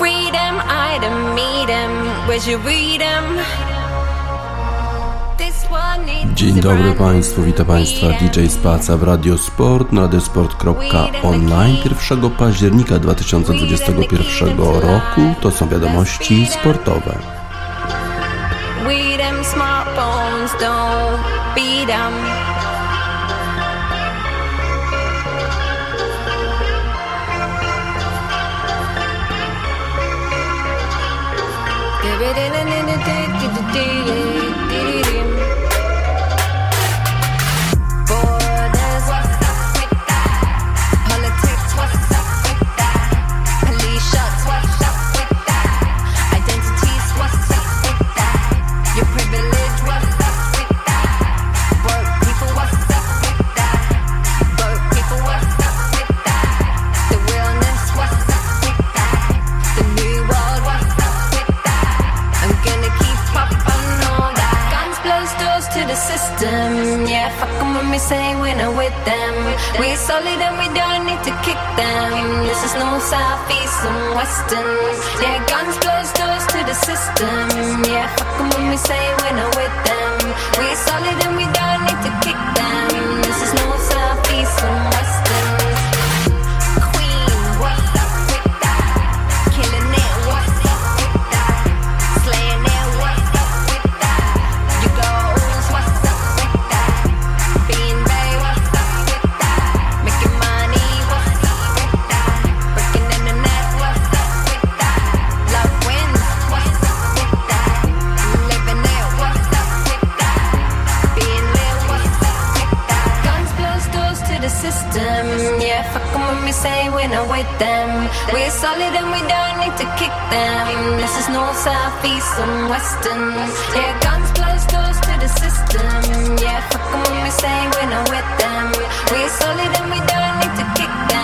freedom, I didn't meet him. Where'd you read him? Dzień dobry Państwu, witam Państwa DJ Spaca w Radio Sport na radiosport.online 1 października 2021 roku. To są wiadomości sportowe. We them smartphones don't beat them. baby. Solid and we don't need to kick them. This is no south, east, and western. Yeah, guns close doors to the system. Yeah, fuck them when we say we're not with them. We're solid and we don't need to kick them. We're solid and we don't need to kick them. This is north, south, east, and western. Yeah, guns close doors to the system. Yeah, fuck them when we say we're not with them. We're solid and we don't need to kick them.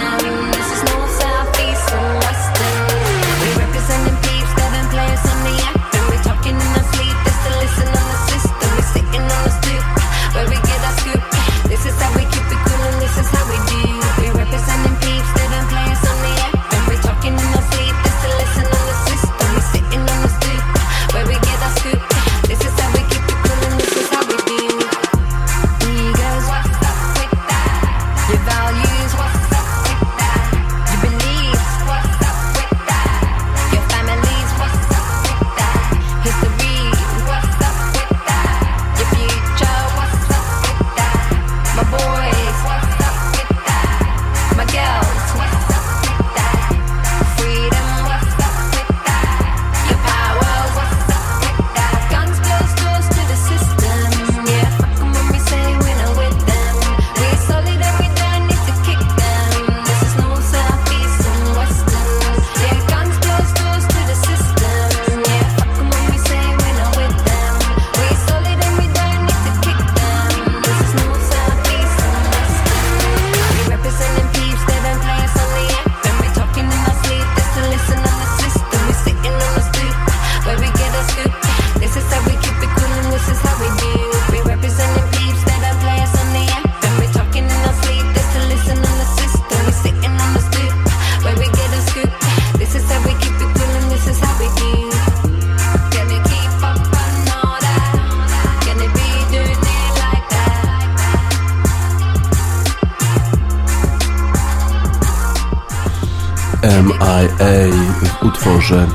W utworze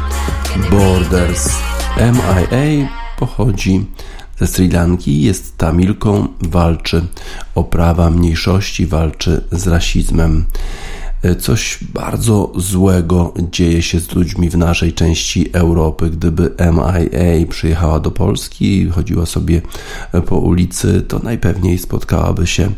Borders. MIA pochodzi ze Sri Lanki, jest Tamilką, walczy o prawa mniejszości, walczy z rasizmem. Coś bardzo złego dzieje się z ludźmi w naszej części Europy. Gdyby MIA przyjechała do Polski i chodziła sobie po ulicy, to najpewniej spotkałaby się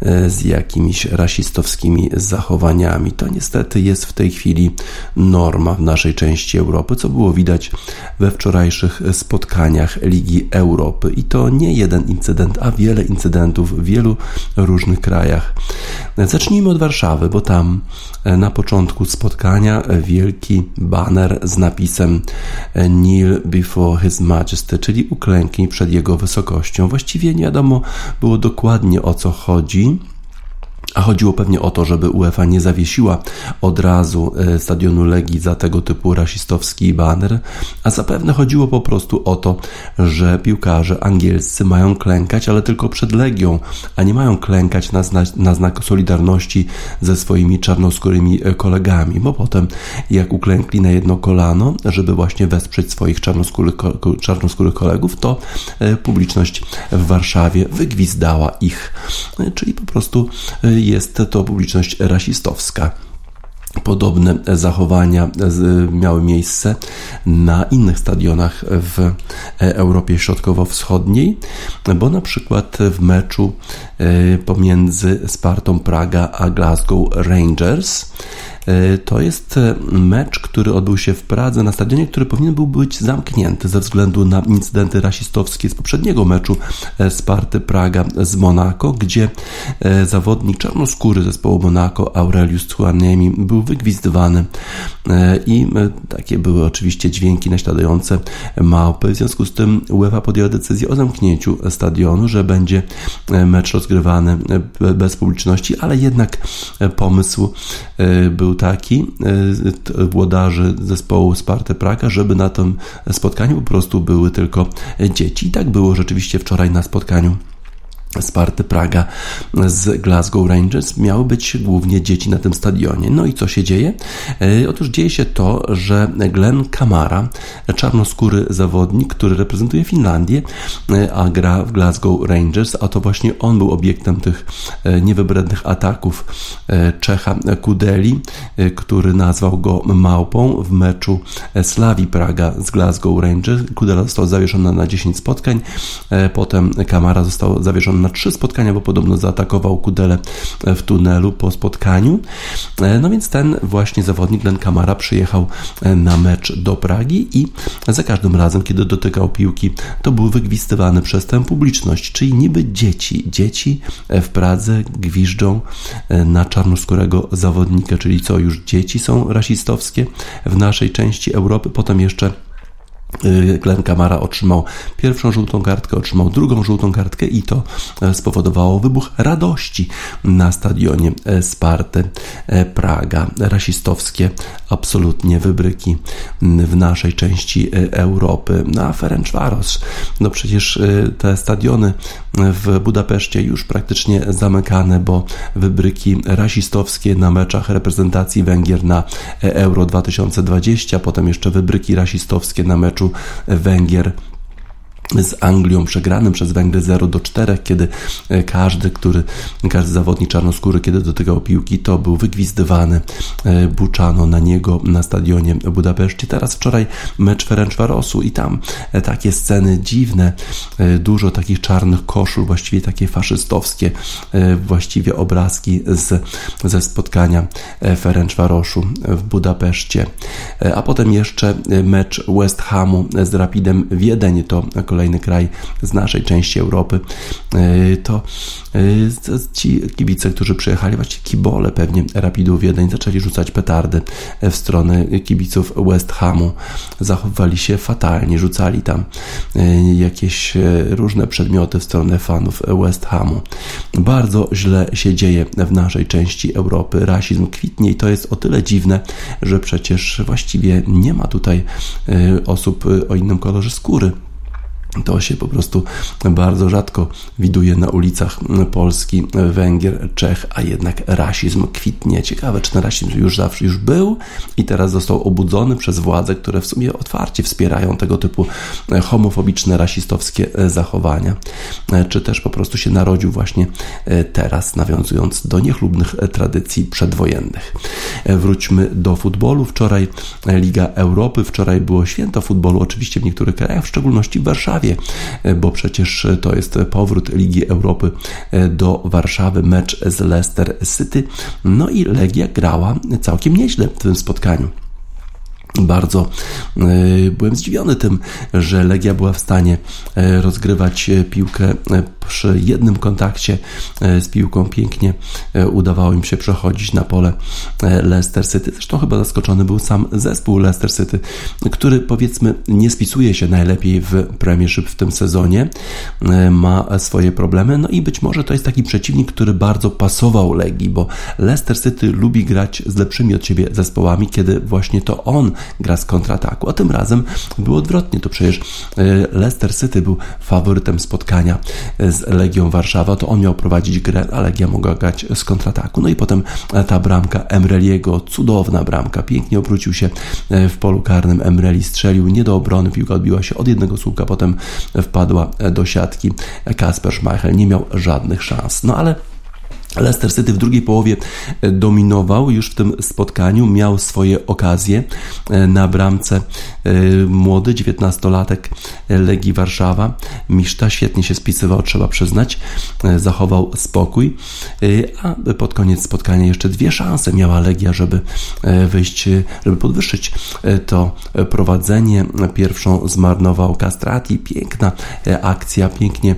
e, z jakimiś rasistowskimi zachowaniami. To niestety jest w tej chwili norma w naszej części Europy, co było widać we wczorajszych spotkaniach Ligi Europy. I to nie jeden incydent, a wiele incydentów w wielu różnych krajach. Zacznijmy od Warszawy, bo tam E, na początku spotkania wielki banner z napisem e, Kneel before His Majesty, czyli uklęknij przed Jego wysokością. Właściwie nie wiadomo było dokładnie o co chodzi A chodziło pewnie o to, żeby UEFA nie zawiesiła od razu e, stadionu Legii za tego typu rasistowski baner, a zapewne chodziło po prostu o to, że piłkarze angielscy mają klękać, ale tylko przed Legią, a nie mają klękać na, zna na znak solidarności ze swoimi czarnoskórymi e, kolegami, bo potem jak uklękli na jedno kolano, żeby właśnie wesprzeć swoich czarnoskórych, czarnoskórych kolegów, to e, publiczność w Warszawie wygwizdała ich. Czyli po prostu jest to publiczność rasistowska. Podobne zachowania miały miejsce na innych stadionach w Europie Środkowo-Wschodniej, bo na przykład w meczu e, pomiędzy Spartą Praga a Glasgow Rangers to jest e, mecz, który odbył się w Pradze na stadionie, który powinien był być zamknięty ze względu na incydenty rasistowskie z poprzedniego meczu e, Sparty Praga z Monako, gdzie zawodnik czarnoskóry zespołu Monako Aurelius Tchouaniemi był wygwizdywany i takie były oczywiście dźwięki naśladujące małpy. W związku z tym UEFA podjęła decyzję o zamknięciu stadionu, że będzie mecz rozgrywany bez publiczności, ale jednak pomysł był taki e, włodarzy zespołu Sparty Praga, żeby na tym spotkaniu po prostu były tylko dzieci. I tak było rzeczywiście wczoraj na spotkaniu Sparty Praga z Glasgow Rangers miały być głównie dzieci na tym stadionie. No i co się dzieje? E, otóż dzieje się to, że Glenn Kamara, czarnoskóry zawodnik, który reprezentuje Finlandię, e, a gra w Glasgow Rangers, a to właśnie on był obiektem tych e, niewybrednych ataków Czecha Kudeli, który nazwał go małpą w meczu Slawi Praga z Glasgow Rangers. Kudela został zawieszony na 10 spotkań, potem Kamara został zawieszony na trzy spotkania, bo podobno zaatakował Kudelę w tunelu po spotkaniu. E, no więc ten właśnie zawodnik, Len Kamara, przyjechał e, na mecz do Pragi i za każdym razem, kiedy dotykał piłki, to był wygwistywany przez tę publiczność, czyli niby dzieci. Dzieci w Pradze gwiżdżą e, na czarnoskórego zawodnika, czyli co, już dzieci są rasistowskie w naszej części Europy, potem jeszcze Glenn Kamara otrzymał pierwszą żółtą kartkę, otrzymał drugą żółtą kartkę i to e, spowodowało wybuch radości na stadionie e, Sparty e, Praga. Rasistowskie absolutnie wybryki w naszej części Europy. Na Ferencvaros, no przecież te stadiony w Budapeszcie już praktycznie zamykane, bo wybryki rasistowskie na meczach reprezentacji Węgier na Euro 2020, potem jeszcze wybryki rasistowskie na meczu Węgier z Anglią przegranym przez Węgry 0 do 4, kiedy e, każdy, który, każdy zawodnik czarnoskóry, kiedy dotykał piłki, to był wygwizdywany, e, buczano na niego na stadionie w Budapeszcie. Teraz wczoraj mecz Ferencvarosu i tam e, takie sceny dziwne, dużo takich czarnych koszul, właściwie takie faszystowskie, właściwie obrazki z, ze spotkania Ferencvarosu w Budapeszcie. A potem jeszcze mecz West Hamu z Rapidem Wiedeń, to kolejny kolejny kraj z naszej części Europy, e, to e, ci kibice, którzy przyjechali, właściwie kibole pewnie Rapidu Wiedeń, zaczęli rzucać petardy w stronę kibiców West Hamu. Zachowywali się fatalnie, rzucali tam e, jakieś różne przedmioty w stronę fanów West Hamu. Bardzo źle się dzieje w naszej części Europy. Rasizm kwitnie i to jest o tyle dziwne, że przecież właściwie nie ma tutaj osób o innym kolorze skóry. To się po prostu bardzo rzadko widuje na ulicach Polski, Węgier, Czech, a jednak rasizm kwitnie. Ciekawe, czy ten rasizm już zawsze już był i teraz został obudzony przez władze, które w sumie otwarcie wspierają tego typu homofobiczne, rasistowskie zachowania, czy też po prostu się narodził właśnie teraz, nawiązując do niechlubnych tradycji przedwojennych. Wróćmy do futbolu. Wczoraj Liga Europy, wczoraj było święto futbolu, oczywiście w niektórych krajach, w szczególności w Warszawie Warszawie, e, bo przecież to jest powrót Ligi Europy e, do Warszawy, mecz z Leicester City. No i Legia grała całkiem nieźle w tym spotkaniu bardzo byłem zdziwiony tym, że Legia była w stanie rozgrywać piłkę przy jednym kontakcie z piłką pięknie udawało im się przechodzić na pole Leicester City. Zresztą chyba zaskoczony był sam zespół Leicester City, który powiedzmy nie spisuje się najlepiej w Premiership w tym sezonie, ma swoje problemy, no i być może to jest taki przeciwnik, który bardzo pasował Legii, bo Leicester City lubi grać z lepszymi od siebie zespołami, kiedy właśnie to on gra z kontrataku, a tym razem było odwrotnie, to przecież Leicester City był faworytem spotkania z Legią Warszawa, to on miał prowadzić grę, a Legia mogła grać z kontrataku. No i potem ta bramka Emreliego, cudowna bramka, pięknie obrócił się w polu karnym, Emreli strzelił nie do obrony, piłka odbiła się od jednego słupka, potem wpadła do siatki. Kasper Schmeichel nie miał żadnych szans. No ale Leicester City w drugiej połowie e, dominował już w tym spotkaniu, miał swoje okazje e, na bramce e, młody, 19-latek Legii Warszawa. Miszta świetnie się spisywał, trzeba przyznać, zachował spokój, a pod koniec spotkania jeszcze dwie szanse miała Legia, żeby wyjść, żeby podwyższyć to prowadzenie. Pierwszą zmarnował Castrati, piękna akcja, pięknie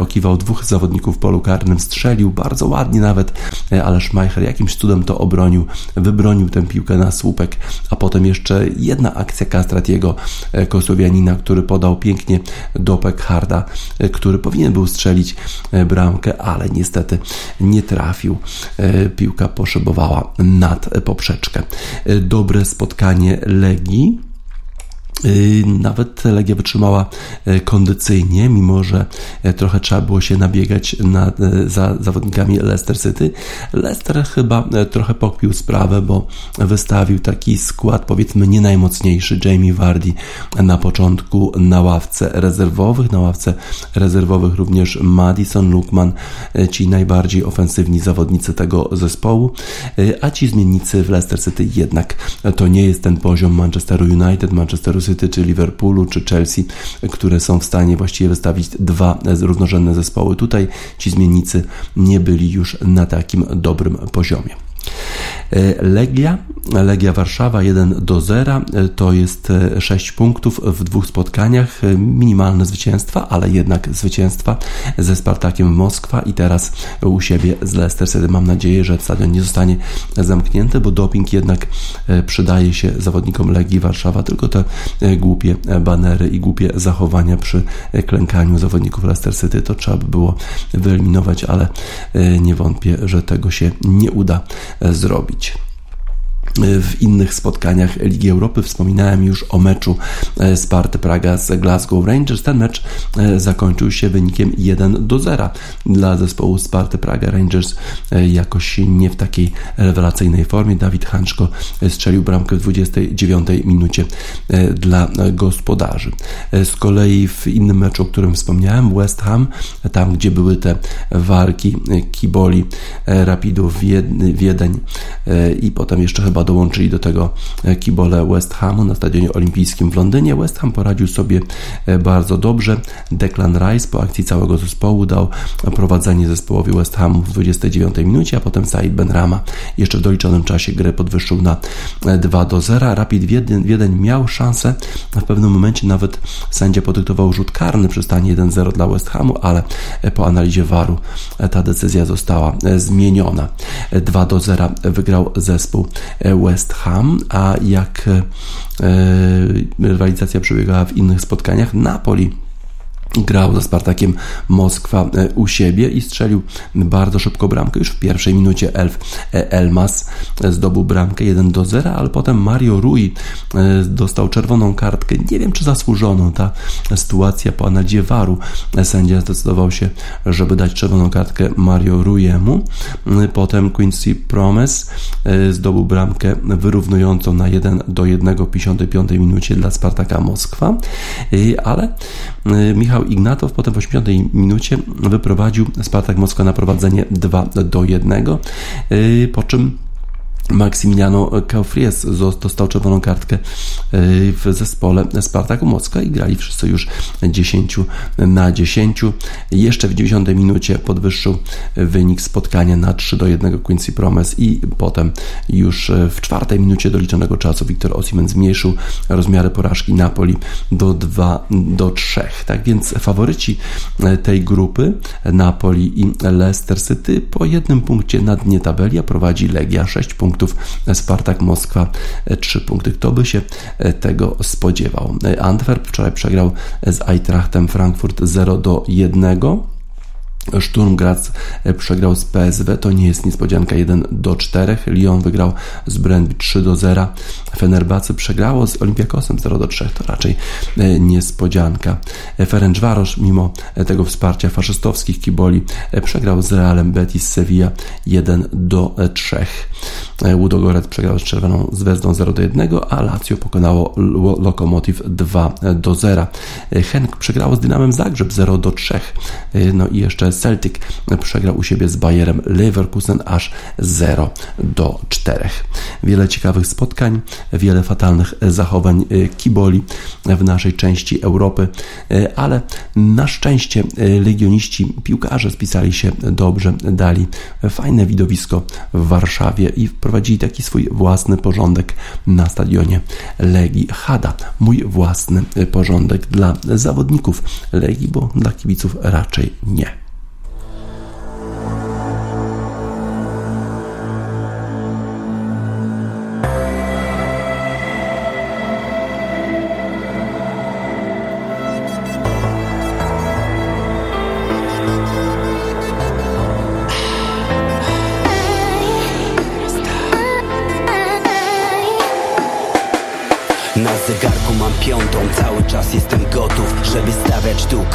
okiwał dwóch zawodników w polu karnym, strzelił bardzo ładnie ładnie nawet, e, ale Schmeichel jakimś cudem to obronił, wybronił tę piłkę na słupek, a potem jeszcze jedna akcja Kastratiego e, Kosowianina, który podał pięknie do Pekharda, e, który powinien był strzelić bramkę, ale niestety nie trafił. Piłka poszybowała nad poprzeczkę. Dobre spotkanie Legii nawet Legia wytrzymała y, kondycyjnie, mimo że y, trochę trzeba było się nabiegać na, za zawodnikami Leicester City. Leicester chyba trochę pokpił sprawę, bo wystawił taki skład, powiedzmy, nie najmocniejszy. Jamie Vardy na początku na ławce rezerwowych, na ławce rezerwowych również Madison, Lukman, ci najbardziej ofensywni zawodnicy tego zespołu, a ci zmiennicy w Leicester City jednak to nie jest ten poziom Manchesteru United, Manchesteru City, czy Liverpoolu, czy Chelsea, które są w stanie właściwie wystawić dwa równorzędne zespoły. Tutaj ci zmiennicy nie byli już na takim dobrym poziomie. E, Legia, Legia Warszawa 1 do 0 e, to jest 6 e, punktów w dwóch spotkaniach, minimalne zwycięstwa, ale jednak zwycięstwa ze Spartakiem Moskwa i teraz u siebie z Leicester City. Mam nadzieję, że stadion nie zostanie zamknięty, bo doping jednak przydaje się zawodnikom Legii Warszawa, tylko te głupie banery i głupie zachowania przy klękaniu zawodników Leicester City to trzeba by było wyeliminować, ale nie wątpię, że tego się nie uda zrobić w innych spotkaniach Ligi Europy. Wspominałem już o meczu e, Sparty Praga z Glasgow Rangers. Ten mecz e, zakończył się wynikiem 1 do 0 dla zespołu Sparty Praga. Rangers e, jakoś nie w takiej rewelacyjnej formie. Dawid Hanczko strzelił bramkę w 29 minucie dla gospodarzy. Z kolei w innym meczu, o którym wspomniałem, West Ham, tam gdzie były te walki Kiboli, Rapidów Wiedeń i potem jeszcze chyba dołączyli do tego e, kibole West Hamu na Stadionie Olimpijskim w Londynie. West Ham poradził sobie e, bardzo dobrze. Declan Rice po akcji całego zespołu dał prowadzenie zespołowi West Hamu w 29 minucie, a potem Said Benrama jeszcze w doliczonym czasie grę podwyższył na 2 e, do 0. Rapid Wiedeń, Wiedeń miał szansę, w pewnym momencie nawet sędzia podyktował rzut karny przy stanie 1-0 dla West Hamu, ale po analizie VAR-u ta decyzja została zmieniona. 2 do 0 wygrał zespół West Ham, a jak e, rywalizacja przebiegała w innych spotkaniach, Napoli grał ze Spartakiem Moskwa e, u siebie i strzelił bardzo szybko bramkę. Już w pierwszej minucie Elf e, Elmas zdobył bramkę 1 do 0, ale potem Mario Rui e, dostał czerwoną kartkę. Nie wiem, czy zasłużoną ta sytuacja po analizie waru. Sędzia zdecydował się, żeby dać czerwoną kartkę Mario Ruiemu. Potem Quincy Promes zdobył bramkę wyrównującą na 1 do 1 w 55 minucie dla Spartaka Moskwa, ale Michał Michał Ignatow potem w 80 minucie wyprowadził Spartak Moskwa na prowadzenie 2 do 1, y, po czym Maximiliano Caufries dostał czerwoną kartkę e, w zespole Spartaku Moskwa i grali wszyscy już 10 na 10. Jeszcze w 90 minucie podwyższył wynik spotkania na 3 do 1 Quincy Promes i potem już w czwartej minucie doliczonego czasu Wiktor Osimen zmniejszył rozmiary porażki Napoli do 2 do 3. Tak więc faworyci tej grupy Napoli i Leicester City po jednym punkcie na dnie tabeli, a prowadzi Legia 6 punktów punktów, Spartak Moskwa 3 punkty. Kto by się e, tego spodziewał? E, Antwerp wczoraj przegrał z Eintrachtem Frankfurt 0 do 1. Sturm Graz e, przegrał z PSW, to nie jest niespodzianka 1 do 4. Lyon wygrał z Brentby 3 do 0. Fenerbahce przegrało z Olympiakosem 0 do 3. To raczej e, niespodzianka. E, Ferencvaros mimo tego wsparcia faszystowskich kiboli przegrał z Realem Betis Sevilla 1 do 3. Łudogoret przegrał z Czerwoną Zvezdą 0 do 1, a Lazio pokonało Lokomotiv 2 do 0. Henk przegrało z Dynamem Zagrzeb 0 do 3. No i jeszcze Celtic przegrał u siebie z Bayerem Leverkusen aż 0 do 4. Wiele ciekawych spotkań, wiele fatalnych zachowań e, kiboli w naszej części Europy, e, ale na szczęście e, legioniści, piłkarze spisali się dobrze, dali fajne widowisko w Warszawie i wprowadzili taki swój własny porządek na stadionie Legii Hada. Mój własny porządek dla zawodników Legii, bo dla kibiców raczej nie.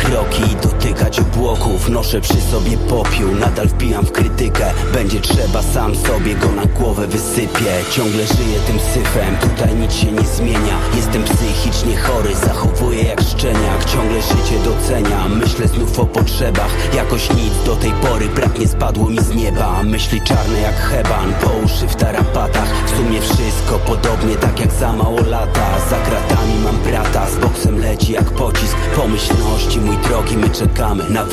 Kroki obłoków Noszę przy sobie popiół, nadal wpijam w krytykę. Będzie trzeba, sam sobie go na głowę wysypię. Ciągle żyję tym syfem, tutaj nic się nie zmienia. Jestem psychicznie chory, zachowuję jak szczeniak. Ciągle życie doceniam, myślę znów o potrzebach. Jakoś nic do tej pory, brak nie spadło mi z nieba. Myśli czarne jak heban, po uszy w tarapatach. W sumie wszystko podobnie, tak jak za mało lata. Za kratami mam brata, z boksem leci jak pocisk. Pomyślności, mój drogi, my czekamy na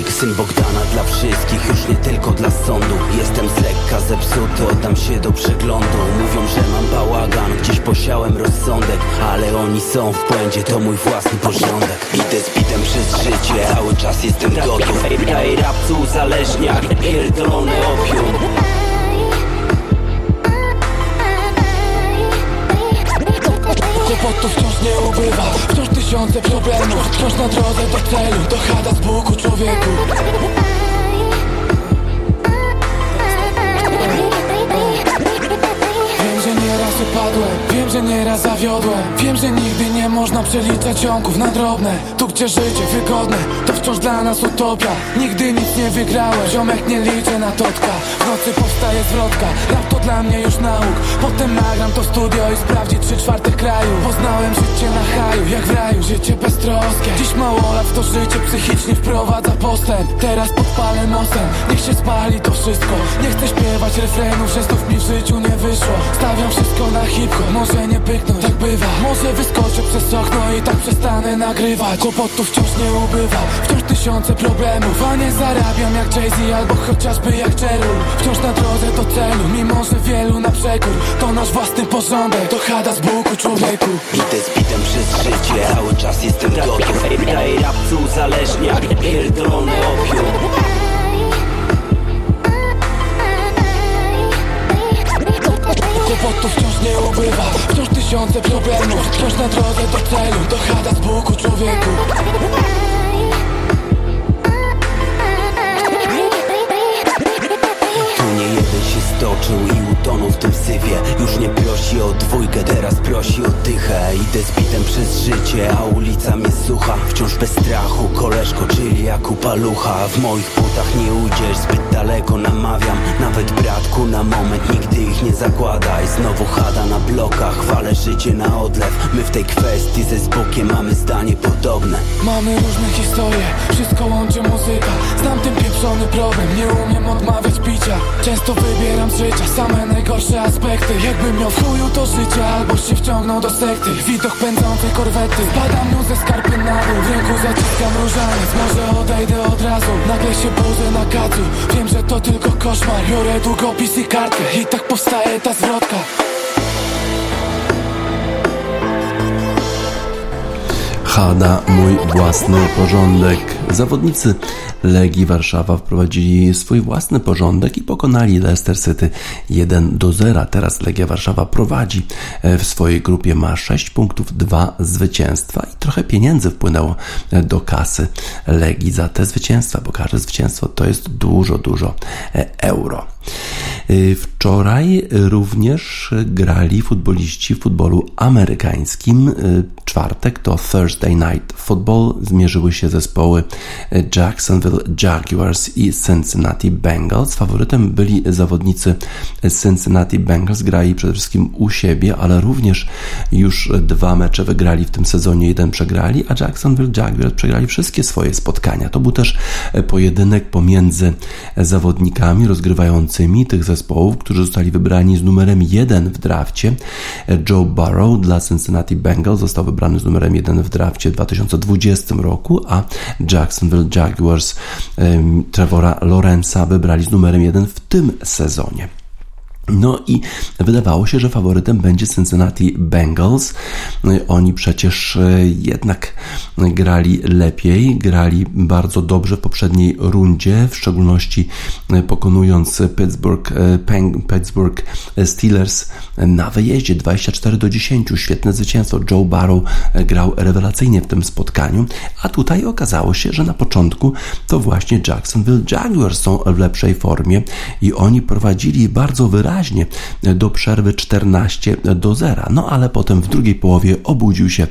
wrodzik Syn Bogdana dla wszystkich, już nie tylko dla sądu Jestem z lekka zepsuty, oddam się do przeglądu Mówią, że mam bałagan, gdzieś posiałem rozsądek Ale oni są w błędzie, to mój własny porządek Idę z bitem przez życie, cały czas jestem gotów Ej, rapcu uzależniak, pierdolone opium Kłopotów wciąż nie ubywa. Wciąż tysiące problemów. Wciąż na drodze do celu. To chada z Bóg człowieku. Upadłem. Wiem, że nieraz zawiodłem. Wiem, że nigdy nie można przeliczać ciągów na drobne. Tu gdzie życie wygodne To wciąż dla nas utopia. Nigdy nic nie wygrałem. Ziomek nie liczę na totka. W nocy powstaje zwrotka. Rap to dla mnie już nauk. Potem nagram to studio i sprawdzi trzy czwartych kraju. Poznałem życie na haju Jak w raju, życie beztroskie. Dziś mało lat to życie psychicznie wprowadza postęp. Teraz podpalę mostem Niech się spali to wszystko. Nie chcę śpiewać refrenów, że znów mi w życiu nie wyszło. Stawiam wszystko na hip-hop Może nie pyknąć, tak bywa. Może wyskoczę przez okno i tak przestanę nagrywać. Kłopotów wciąż nie ubywa Wciąż tysiące problemów A nie zarabiam jak Jay-Z albo chociażby jak Cheryl. Wciąż na drodze do celu Mimo, że wielu na przekór. To nasz własny porządek To chada z Bogu człowieku. Idę z bitem przez życie Cały czas jestem gotów. Ej, rapcu uzależnia Pierdolone opium. Kłopotów wciąż nie ubywa Wciąż tysiące problemów. Wciąż na drodze do celu To chada z Bogu człowieku stoczył i utonął w tym syfie. Już nie prosi o dwójkę, teraz prosi o dychę. Idę z bitem przez życie, a ulica mnie sucha Wciąż bez strachu, koleżko, czyli jak upalucha W moich butach nie ujdziesz, zbyt daleko namawiam. Nawet bratku na moment, nigdy ich nie zakładaj. Znowu chada na blokach, wale życie na odlew. My w tej kwestii ze zbokiem mamy zdanie podobne. Mamy różne historie, wszystko łączy muzyka. Znam ten pieprzony problem, nie umiem odmawiać picia. Często wybieram życia same najgorsze aspekty. Jakbym miał w chuju to życie, albo się wciągnął do sekty. Widok pędzącej korwety, spadam nią ze skarpy na dół. W ręku zaciskam różaniec, może odejdę od razu. Nagle się budzę na kacu, wiem, że to tylko koszmar. Biorę długopis i kartkę i tak powstaje ta zwrotka Hada, mój własny porządek. Zawodnicy Legii Warszawa wprowadzili swój własny porządek i pokonali Leicester City 1 do 0. Teraz Legia Warszawa prowadzi e, w swojej grupie, ma 6 punktów, 2 zwycięstwa i trochę pieniędzy wpłynęło e, do kasy Legii za te zwycięstwa, bo każde zwycięstwo to jest dużo, dużo e, euro. Wczoraj również grali futboliści w futbolu amerykańskim. Czwartek to Thursday Night Football. Zmierzyły się zespoły Jacksonville Jaguars i Cincinnati Bengals. Faworytem byli zawodnicy Cincinnati Bengals. Grali przede wszystkim u siebie, ale również już dwa mecze wygrali w tym sezonie. Jeden przegrali, a Jacksonville Jaguars przegrali wszystkie swoje spotkania. To był też pojedynek pomiędzy zawodnikami rozgrywającymi tych zespołów, którzy zostali wybrani z numerem 1 w drafcie. Joe Burrow dla Cincinnati Bengals został wybrany z numerem 1 w drafcie w 2020 roku, a Jacksonville Jaguars Trevora Lorenza wybrali z numerem 1 w tym sezonie. No i wydawało się, że faworytem będzie Cincinnati Bengals. Oni przecież e, jednak grali lepiej, grali bardzo dobrze w poprzedniej rundzie, w szczególności e, pokonując Pittsburgh, e, Pittsburgh Steelers na wyjeździe 24 do 10. Świetne zwycięstwo. Joe Barrow grał rewelacyjnie w tym spotkaniu, a tutaj okazało się, że na początku to właśnie Jacksonville Jaguars są w lepszej formie i oni prowadzili bardzo wyraźnie wyraźnie do przerwy 14 do 0. No ale potem w drugiej połowie obudził się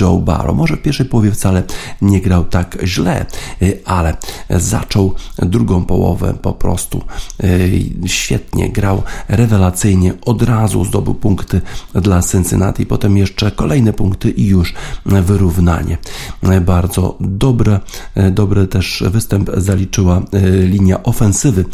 Joe Barrow. Może w pierwszej połowie wcale nie grał tak źle, ale zaczął drugą połowę po prostu e, świetnie, grał rewelacyjnie, od razu zdobył punkty dla Cincinnati, potem jeszcze kolejne punkty i już wyrównanie. Bardzo dobre, dobry też występ zaliczyła linia ofensywy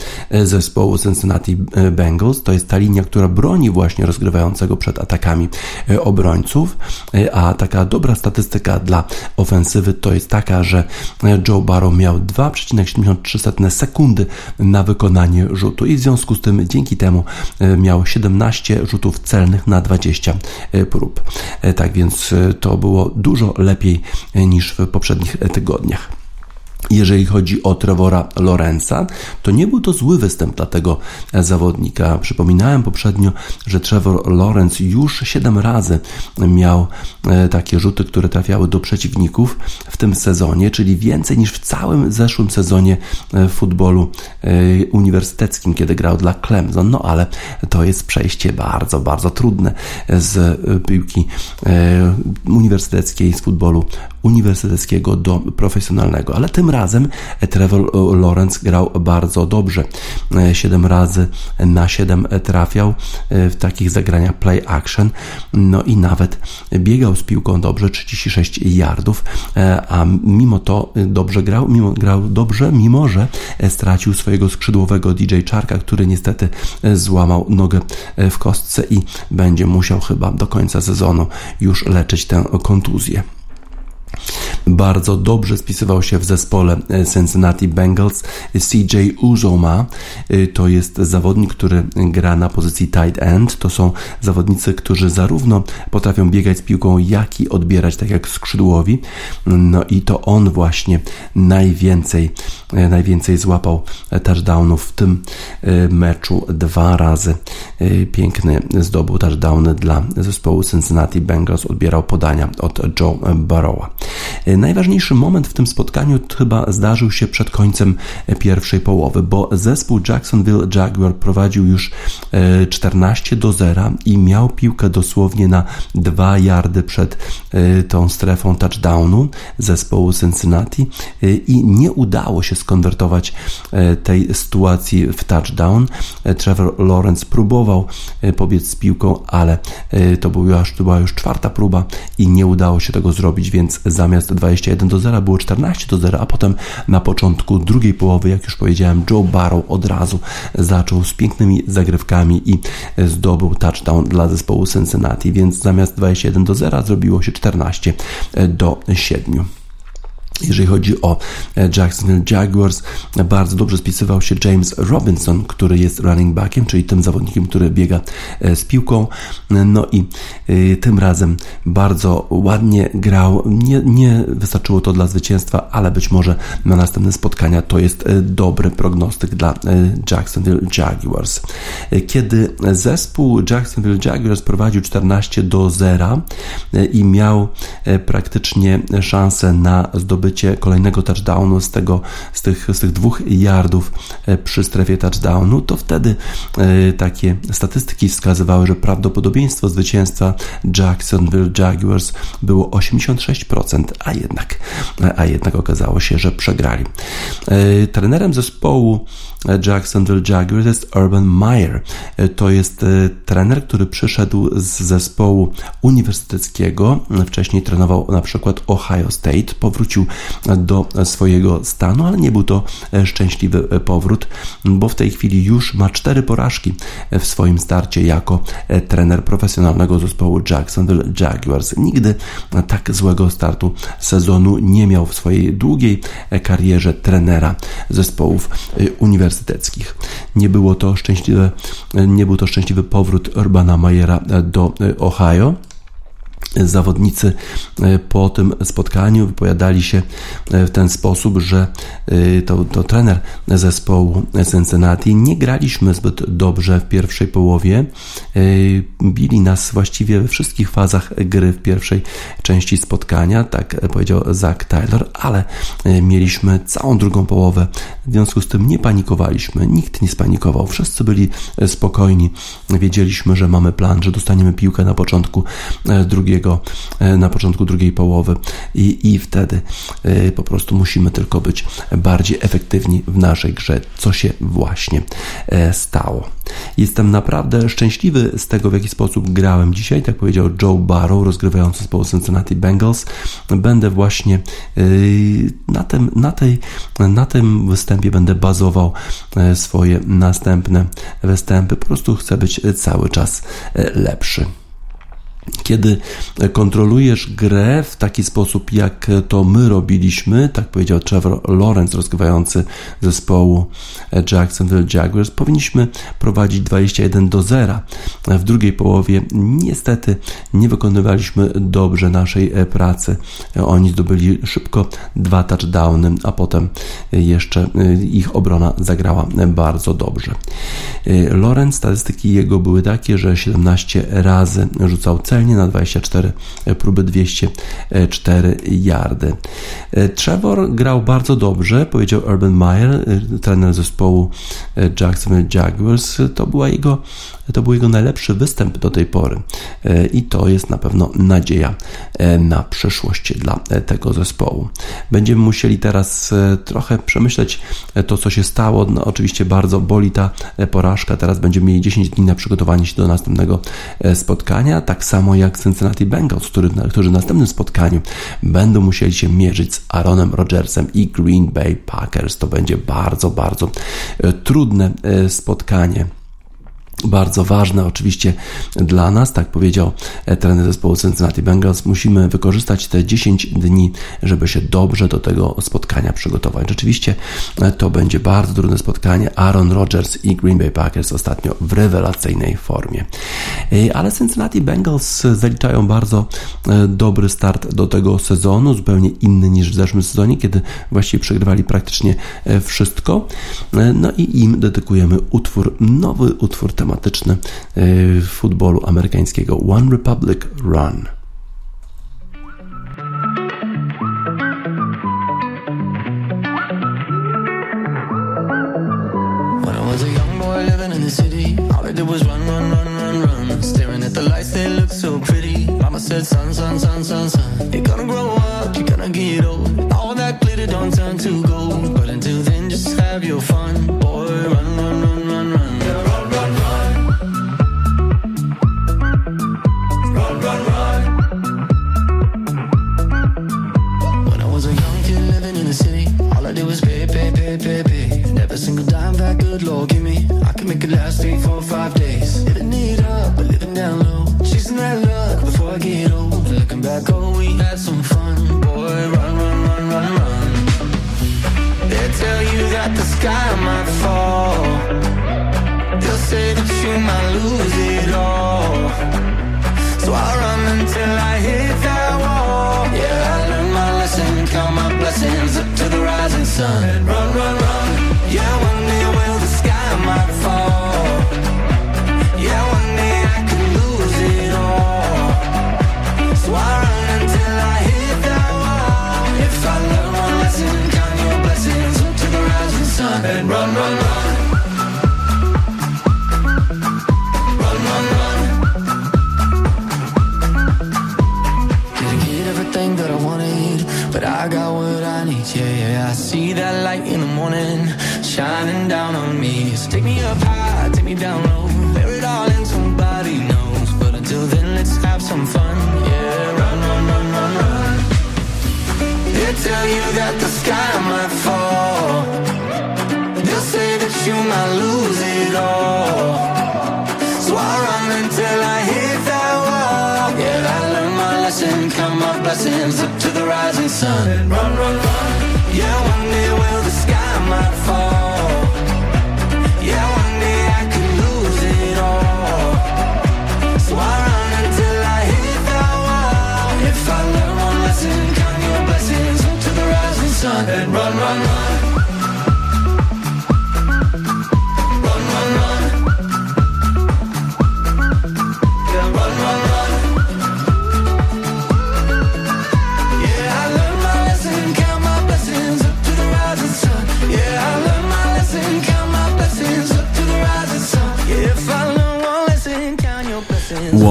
zespołu Cincinnati Bengals to jest ta linia, która broni właśnie rozgrywającego przed atakami e, obrońców, e, a taka dobra statystyka dla ofensywy to jest taka, że e, Joe Barrow miał 2,73 sekundy na wykonanie rzutu i w związku z tym dzięki temu miał 17 rzutów celnych na 20 prób. Tak więc to było dużo lepiej niż w poprzednich tygodniach. Jeżeli chodzi o Trevora Lorenza, to nie był to zły występ dla tego zawodnika. Przypominałem poprzednio, że Trevor Lawrence już 7 razy miał e, takie rzuty, które trafiały do przeciwników w tym sezonie, czyli więcej niż w całym zeszłym sezonie e, w futbolu e, uniwersyteckim, kiedy grał dla Clemson. No ale to jest przejście bardzo, bardzo trudne z piłki uniwersyteckiej, z futbolu uniwersyteckiego do profesjonalnego, ale tym razem Trevor Lawrence grał bardzo dobrze. 7 razy na 7 trafiał w takich zagraniach play action, no i nawet biegał z piłką dobrze, 36 yardów, a mimo to dobrze grał, mimo grał dobrze, mimo że stracił swojego skrzydłowego DJ Charka, który niestety złamał nogę w kostce i będzie musiał chyba do końca sezonu już leczyć tę kontuzję. Bardzo dobrze spisywał się w zespole e, Cincinnati Bengals CJ Uzoma. E, to jest zawodnik, który gra na pozycji tight end. To są zawodnicy, którzy zarówno potrafią biegać z piłką, jak i odbierać, tak jak skrzydłowi. No i to on właśnie najwięcej, e, najwięcej złapał touchdownów w tym meczu. Dwa razy piękny zdobył touchdowny dla zespołu Cincinnati Bengals. Odbierał podania od Joe Burrowa. Najważniejszy moment w tym spotkaniu chyba zdarzył się przed końcem pierwszej połowy, bo zespół Jacksonville Jaguar prowadził już 14 do 0 i miał piłkę dosłownie na 2 yardy przed tą strefą touchdownu zespołu Cincinnati i nie udało się skonwertować tej sytuacji w touchdown. Trevor Lawrence próbował pobiec z piłką, ale to, to była już czwarta próba i nie udało się tego zrobić, więc zamiast 21 do 0 było 14 do 0, a potem na początku drugiej połowy, jak już powiedziałem, Joe Barrow od razu zaczął z pięknymi zagrywkami i zdobył touchdown dla zespołu Cincinnati, więc zamiast 21 do 0 zrobiło się 14 do 7. Jeżeli chodzi o e, Jacksonville Jaguars, bardzo dobrze spisywał się James Robinson, który jest running backiem, czyli tym zawodnikiem, który biega e, z piłką. No i e, tym razem bardzo ładnie grał. Nie, nie wystarczyło to dla zwycięstwa, ale być może na następne spotkania to jest dobry prognostyk dla Jacksonville Jaguars. Kiedy zespół Jacksonville Jaguars prowadził 14 do 0 i miał praktycznie szansę na zdobycie zdobycie kolejnego touchdownu z, tego, z, tych, z tych dwóch yardów e, przy strefie touchdownu, to wtedy e, takie statystyki wskazywały, że prawdopodobieństwo zwycięstwa Jacksonville Jaguars było 86%, a jednak, a jednak okazało się, że przegrali. E, trenerem zespołu Jacksonville Jaguars jest Urban Meyer. To jest trener, który przyszedł z zespołu uniwersyteckiego. Wcześniej trenował na przykład Ohio State. Powrócił do swojego stanu, ale nie był to e, szczęśliwy e, powrót, bo w tej chwili już ma cztery porażki w swoim starcie jako e, trener profesjonalnego zespołu Jacksonville Jaguars. Nigdy tak złego startu sezonu nie miał w swojej długiej karierze trenera zespołów uniwersyteckich. Nie było to szczęśliwe, nie był to szczęśliwy powrót Urbana Mayera do Ohio zawodnicy e, po tym spotkaniu wypowiadali się e, w ten sposób, że e, to, to trener zespołu Cincinnati nie graliśmy zbyt dobrze w pierwszej połowie. Bili nas właściwie we wszystkich fazach gry w pierwszej części spotkania, tak powiedział Zach Taylor, ale mieliśmy całą drugą połowę. W związku z tym nie panikowaliśmy, nikt nie spanikował, wszyscy byli spokojni. Wiedzieliśmy, że mamy plan, że dostaniemy piłkę na początku drugiego drugiego, e, na początku drugiej połowy i, i wtedy e, po prostu musimy tylko być bardziej efektywni w naszej grze, co się właśnie e, stało. Jestem naprawdę szczęśliwy z tego, w jaki sposób grałem dzisiaj, tak powiedział Joe Barrow, rozgrywający zespołu Cincinnati Bengals. Będę właśnie na tym, na, tej, na tym występie będę bazował swoje następne występy. Po prostu chcę być cały czas lepszy. Kiedy kontrolujesz grę w taki sposób, jak to my robiliśmy, tak powiedział Trevor Lawrence, rozgrywający zespołu Jacksonville Jaguars, powinniśmy prowadzić 21 do 0. W drugiej połowie niestety nie wykonywaliśmy dobrze naszej pracy. Oni zdobyli szybko dwa touchdowny, a potem jeszcze ich obrona zagrała bardzo dobrze. Lawrence, statystyki jego były takie, że 17 razy rzucał cel celnie na 24 próby 204 yardy. Trevor grał bardzo dobrze, powiedział Urban Meyer, trener zespołu Jacksonville Jaguars. To była jego to był jego najlepszy występ do tej pory e, i to jest na pewno nadzieja e, na przyszłość dla e, tego zespołu. Będziemy musieli teraz trochę przemyśleć to, co się stało. No, oczywiście bardzo boli ta porażka. Teraz będziemy mieli 10 dni na przygotowanie się do następnego spotkania, tak samo jak Cincinnati Bengals, który, którzy w następnym spotkaniu będą musieli się mierzyć z Aaronem Rodgersem i Green Bay Packers. To będzie bardzo, bardzo trudne spotkanie bardzo ważne oczywiście dla nas, tak powiedział e, trener zespołu Cincinnati Bengals. Musimy wykorzystać te 10 dni, żeby się dobrze do tego spotkania przygotować. Rzeczywiście e, to będzie bardzo trudne spotkanie. Aaron Rodgers i Green Bay Packers ostatnio w rewelacyjnej formie. E, ale Cincinnati Bengals zaliczają bardzo dobry start do tego sezonu, zupełnie inny niż w zeszłym sezonie, kiedy właściwie przegrywali praktycznie wszystko. No i im dedykujemy utwór, nowy utwór tematyczny tematyczny y, futbolu amerykańskiego One Republic Run. When I was a young boy living in the city, all I did was run lose it all. So I run until I hit that wall. Yeah, I learned my lesson, count my blessings up to the rising sun. Run, run, run. Everything that I wanted, but I got what I need. Yeah, yeah. I see that light in the morning shining down on me. So take me up high, take me down low. Bear it all in, somebody knows. But until then, let's have some fun. Yeah, run, run, run, run, run. They tell you that the sky might fall They'll say that you might lose it all. My up to the rising sun. Run, run, run. Yeah, one day will the sky might fall.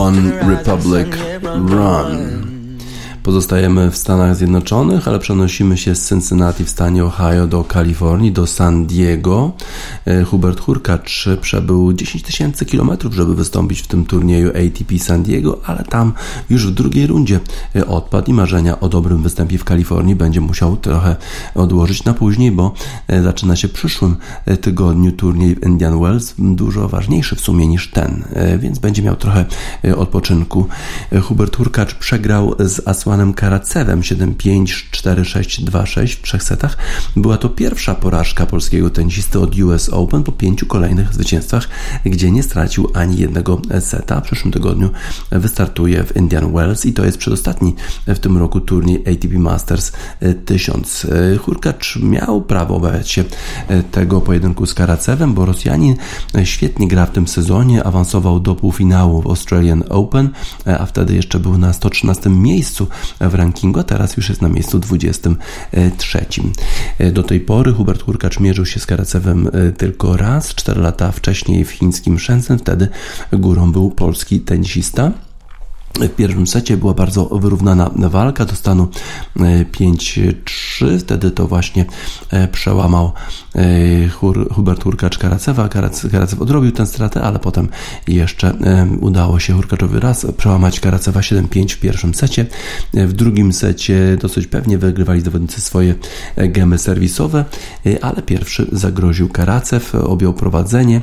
One Republic Run. Pozostajemy w Stanach Zjednoczonych, ale przenosimy się z Cincinnati w stanie Ohio do Kalifornii, do San Diego. E, Hubert Hurkacz przebył 10 tysięcy kilometrów, żeby wystąpić w tym turnieju ATP San Diego, ale tam już w drugiej rundzie e, odpadł i marzenia o dobrym występie w Kalifornii będzie musiał trochę odłożyć na później, bo e, zaczyna się w przyszłym tygodniu turniej w Indian Wells, dużo ważniejszy w sumie niż ten, więc będzie miał trochę odpoczynku. Hubert Hurkacz przegrał z Aswan Romanem Karacewem 7-5-4-6-2-6 w trzech setach. Była to pierwsza porażka polskiego tenisisty od US Open po pięciu kolejnych zwycięstwach, gdzie nie stracił ani jednego seta. W przyszłym tygodniu wystartuje w Indian Wells i to jest przedostatni w tym roku turniej ATP Masters 1000. Hurkacz miał prawo obawiać się tego pojedynku z Karacewem, bo Rosjanin świetnie gra w tym sezonie, awansował do półfinału w Australian Open, a wtedy jeszcze był na 113 miejscu w rankingu, a teraz już jest na miejscu 23. Do tej pory Hubert Hurkacz mierzył się z Karacewem e, tylko raz, 4 lata wcześniej w chińskim Shenzhen, wtedy górą był polski tenisista. W pierwszym secie była bardzo wyrównana walka do stanu 5-3. E, Wtedy to właśnie e, przełamał e, Hubert Hurkacz Karacewa. Karacew odrobił tę stratę, ale potem jeszcze udało się Hurkaczowi raz przełamać Karacewa 7-5 w pierwszym secie. W drugim secie dosyć pewnie wygrywali zawodnicy swoje gemy serwisowe, ale pierwszy zagroził Karacew, objął prowadzenie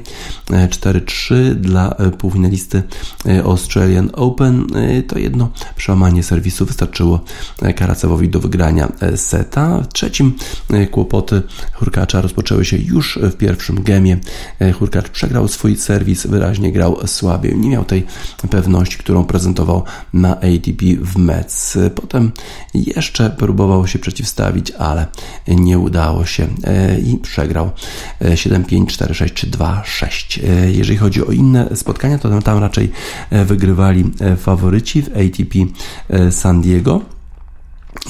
4-3 dla półfinalisty Australian Open to jedno przełamanie serwisu wystarczyło Karacewowi do wygrania seta. W trzecim e, kłopoty Hurkacza rozpoczęły się już w pierwszym gemie. E, Hurkacz przegrał swój serwis, wyraźnie grał słabiej. Nie miał tej pewności, którą prezentował na ATP w Metz. Potem jeszcze próbował się przeciwstawić, ale nie udało się e, i przegrał 7-5, 4-6 czy 2-6. Jeżeli chodzi o inne spotkania, to tam raczej wygrywali faworyci faworyci w ATP e, San Diego.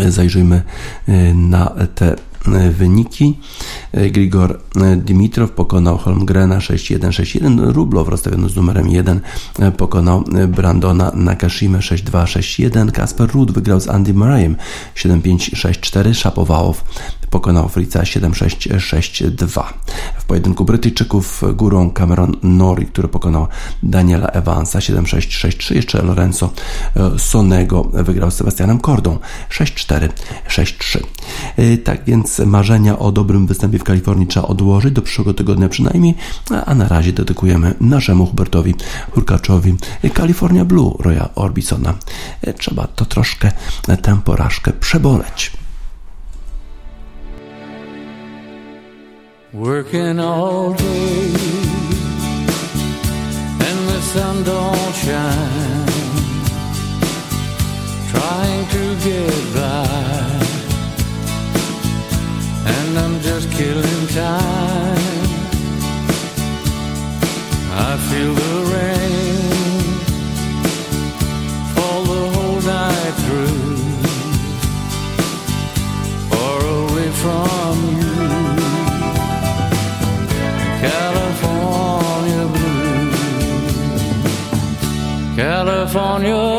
E, zajrzyjmy e, na te wyniki. Grigor Dimitrow pokonał Holmgrena 6-1-6-1. Rublow rozstawiony z numerem 1 pokonał Brandona Nakashima 6-2-6-1. Kasper Ruud wygrał z Andy Murrayem 7-5-6-4. Szapowałow pokonał Fritza 7-6-6-2. W pojedynku Brytyjczyków górą Cameron Nori, który pokonał Daniela Evansa 7-6-6-3. Jeszcze Lorenzo e, Sonego wygrał z Sebastianem Kordą 6-4-6-3. E, tak więc marzenia o dobrym występie w Kalifornii trzeba odłożyć do przyszłego tygodnia przynajmniej, a na razie dedykujemy naszemu Hubertowi Hurkaczowi California Blue Roya Orbisona. E, trzeba to troszkę tę porażkę przeboleć. Working all day and the sun don't shine. Trying to get by, and I'm just killing time. I feel the California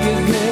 forgiveness.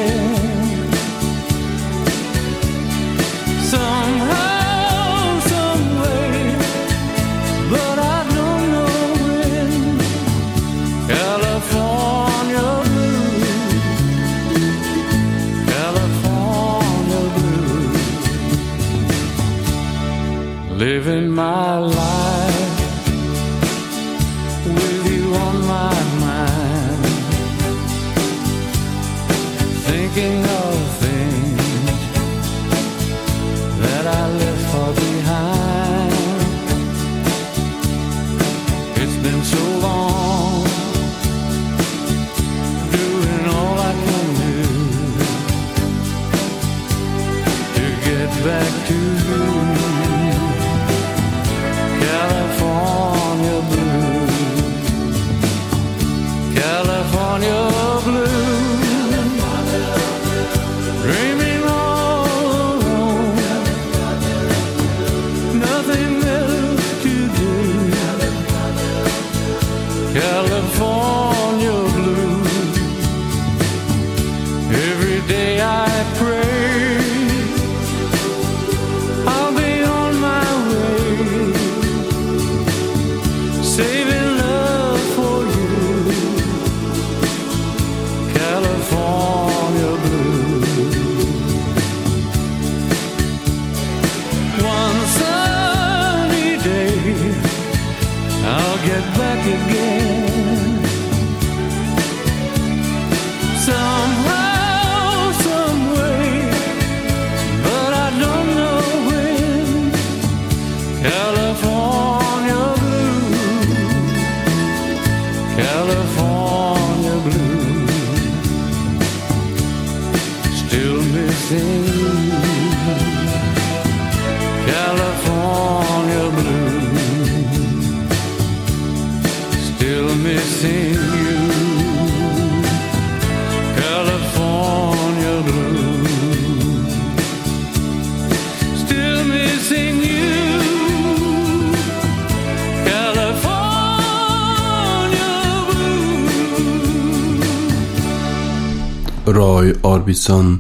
Roy Orbison,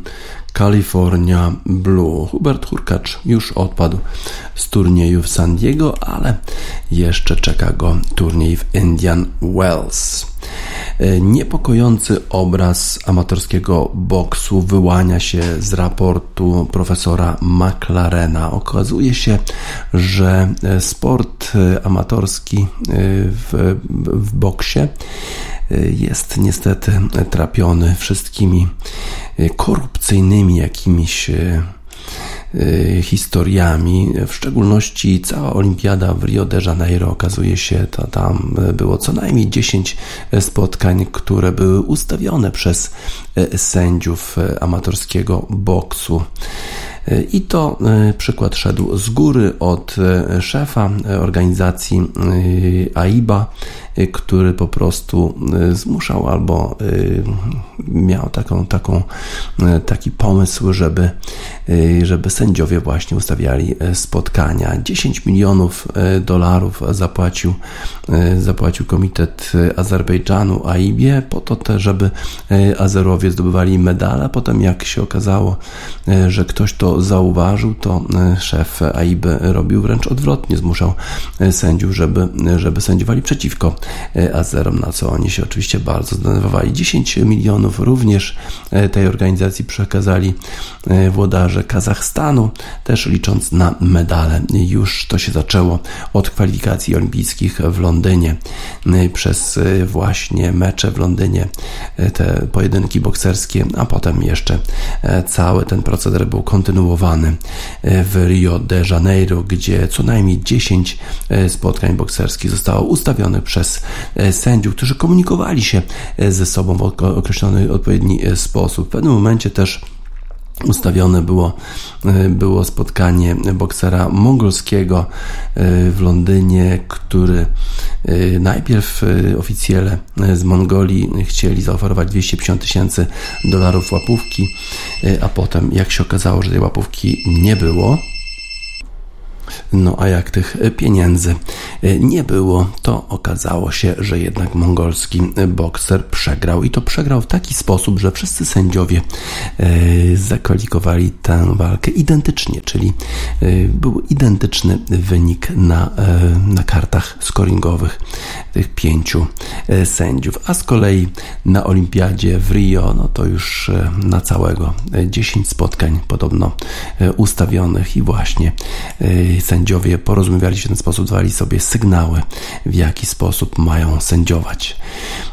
California Blue. Hubert Hurkacz już odpadł z turnieju w San Diego, ale jeszcze czeka go turniej w Indian Wells. Niepokojący obraz amatorskiego boksu wyłania się z raportu profesora McLarena. Okazuje się, że sport amatorski w, w boksie jest niestety trapiony wszystkimi korupcyjnymi jakimiś Y, historiami. W szczególności cała olimpiada w Rio de Janeiro okazuje się, to tam było co najmniej 10 spotkań, które były ustawione przez sędziów amatorskiego boksu. Y, I to przykład szedł z góry od szefa organizacji AIBA, który po prostu zmuszał albo miał taką, taką, taki pomysł, żeby, żeby sędziowie właśnie ustawiali e, spotkania. 10 milionów e, dolarów zapłacił, e, zapłacił Komitet Azerbejdżanu AIB po to też, żeby Azerowie zdobywali medale. Potem jak się okazało, że ktoś to zauważył, to szef AIB robił wręcz odwrotnie, zmuszał sędziów, żeby, żeby sędziowali przeciwko Azerom, na co oni się oczywiście bardzo zdenerwowali. 10 milionów również tej organizacji przekazali włodarze Kazachstanu stanu, też licząc na medale. Już to się zaczęło od kwalifikacji olimpijskich w Londynie przez właśnie mecze w Londynie, te pojedynki bokserskie, a potem jeszcze cały ten proceder był kontynuowany w Rio de Janeiro, gdzie co najmniej 10 spotkań bokserskich zostało ustawionych przez sędziów, którzy komunikowali się ze sobą w określony odpowiedni sposób. W pewnym momencie też ustawione było, e, było spotkanie boksera mongolskiego e, w Londynie, który e, najpierw oficjele z Mongolii chcieli zaoferować 250 tysięcy dolarów łapówki, a potem jak się okazało, że tej łapówki nie było, no a jak tych pieniędzy e, nie było, to okazało się, że jednak mongolski bokser przegrał i to przegrał w taki sposób, że wszyscy sędziowie e, zakwalifikowali tę walkę identycznie, czyli e, był identyczny wynik na, na kartach scoringowych tych pięciu sędziów, a z kolei na olimpiadzie w Rio, no to już na całego 10 spotkań podobno ustawionych i właśnie sędziowie porozumiewali się w ten sposób, dawali sobie sygnały, w jaki sposób mają sędziować.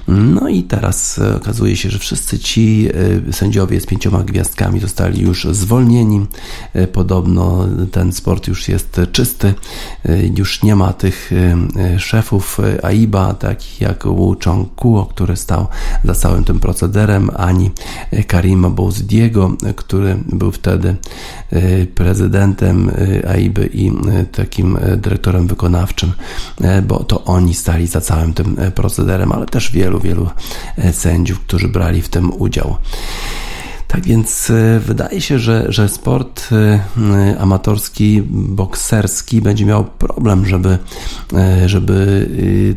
No i teraz e, okazuje się, że wszyscy ci e, sędziowie z pięcioma gwiazdkami zostali już zwolnieni. E, podobno ten sport już jest czysty, już nie ma tych szefów AIBA, takich jak Wu Chong-kuo, który stał za całym tym procederem, ani Karima Bouzdiego, który był wtedy prezydentem AIB i takim dyrektorem wykonawczym, bo to oni stali za całym tym procederem, ale też wielu, wielu sędziów, którzy brali w tym udział. Tak więc e, wydaje się, że, że sport e, amatorski, bokserski będzie miał problem, żeby, e, żeby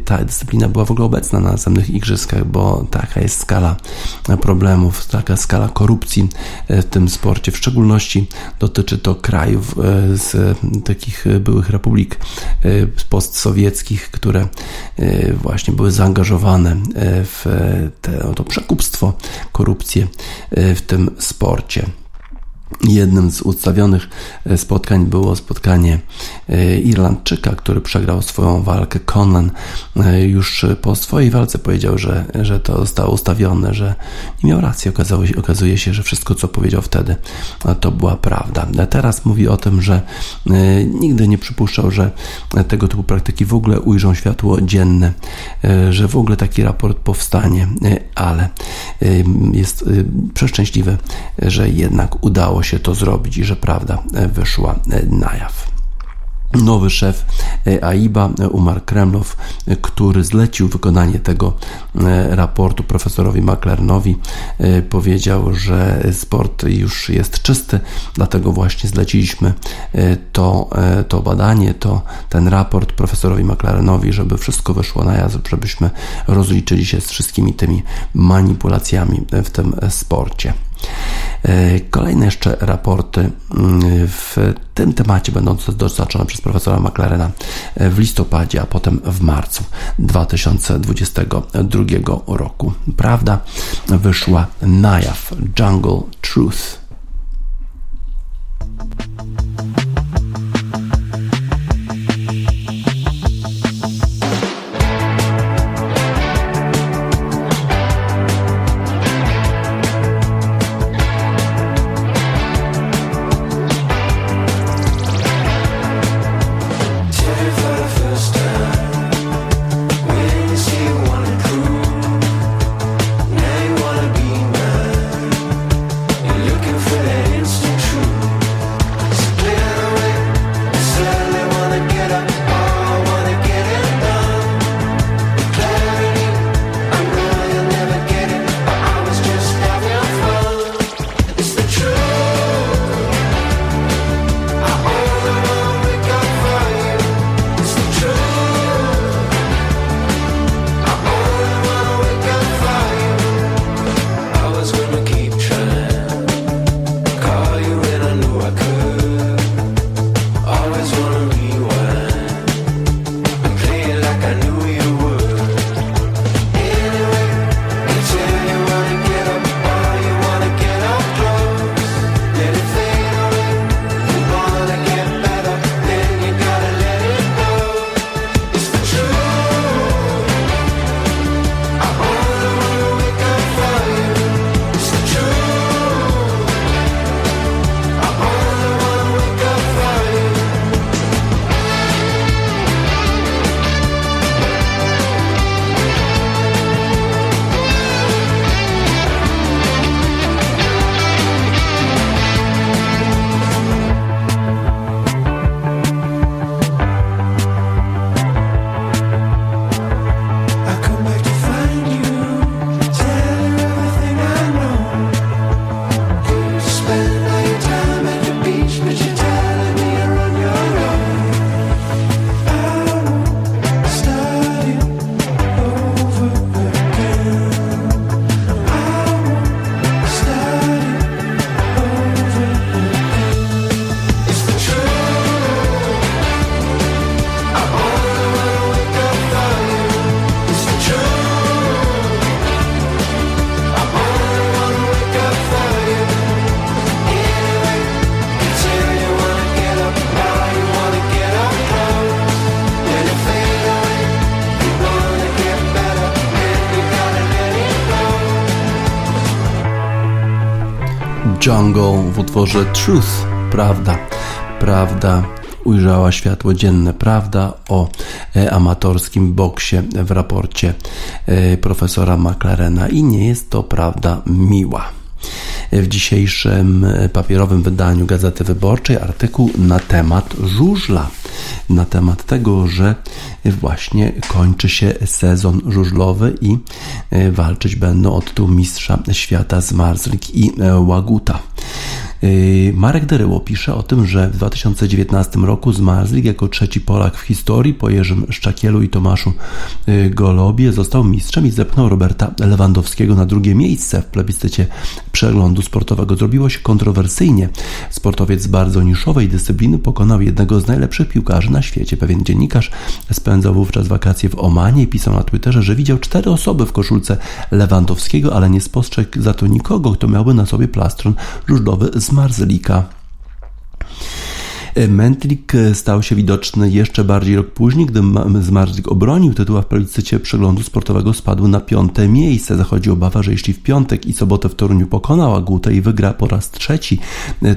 ta dyscyplina była w ogóle obecna na następnych igrzyskach, bo taka jest skala problemów, taka skala korupcji w tym sporcie. W szczególności dotyczy to krajów z takich byłych republik postsowieckich, które właśnie były zaangażowane w te, to przekupstwo, korupcję w tym sporcie. Jednym z ustawionych e, spotkań było spotkanie e, Irlandczyka, który przegrał swoją walkę. Conan e, już po swojej walce powiedział, że, że to zostało ustawione, że nie miał racji. Okazało się, okazuje się, że wszystko, co powiedział wtedy, to była prawda. Teraz mówi o tym, że nigdy nie przypuszczał, że tego typu praktyki w ogóle ujrzą światło dzienne, że w ogóle taki raport powstanie, ale jest przeszczęśliwy, że jednak udało udało się to zrobić i że prawda e, wyszła e, na jaw. Nowy szef e, AIBA, Umar Kremlow, który zlecił wykonanie tego raportu profesorowi McLarenowi, powiedział, że sport już jest czysty, dlatego właśnie zleciliśmy to, to badanie, to ten raport profesorowi McLarenowi, żeby wszystko wyszło na jaw, żebyśmy rozliczyli się z wszystkimi tymi manipulacjami w tym sporcie. Kolejne jeszcze raporty mm, w tym temacie będą dostarczone przez profesora McLarena w listopadzie, a potem w marcu 2022 roku. Prawda wyszła na jaw. Jungle Truth. Utworze Truth, prawda, prawda ujrzała światło dzienne, prawda o e, amatorskim boksie w raporcie e, profesora McLarena i nie jest to prawda miła w dzisiejszym e, papierowym wydaniu Gazety Wyborczej artykuł na temat żużla. Na temat tego, że właśnie kończy się sezon żużlowy i walczyć będą o tytuł mistrza świata z Marzlik i Łaguta. Yy, Marek Deryło pisze o tym, że w 2019 roku zmarzlik jako trzeci Polak w historii po Jerzym Szczakielu i Tomaszu yy, Golobie został mistrzem i zepchnął Roberta Lewandowskiego na drugie miejsce w plebiscycie przeglądu sportowego. Zrobiło się kontrowersyjnie. Sportowiec bardzo niszowej dyscypliny pokonał jednego z najlepszych piłkarzy na świecie. Pewien dziennikarz spędzał wówczas wakacje w Omanie i pisał na Twitterze, że widział cztery osoby w koszulce Lewandowskiego, ale nie spostrzegł za to nikogo, kto miałby na sobie plastron żużlowy z Marzlika. Mentlik stał się widoczny jeszcze bardziej rok później, gdy Zmarzlik obronił tytuł, a w plebiscycie przeglądu sportowego spadł na piąte miejsce. Zachodzi obawa, że jeśli w piątek i sobotę w Toruniu pokonał Agutę i wygra po raz trzeci,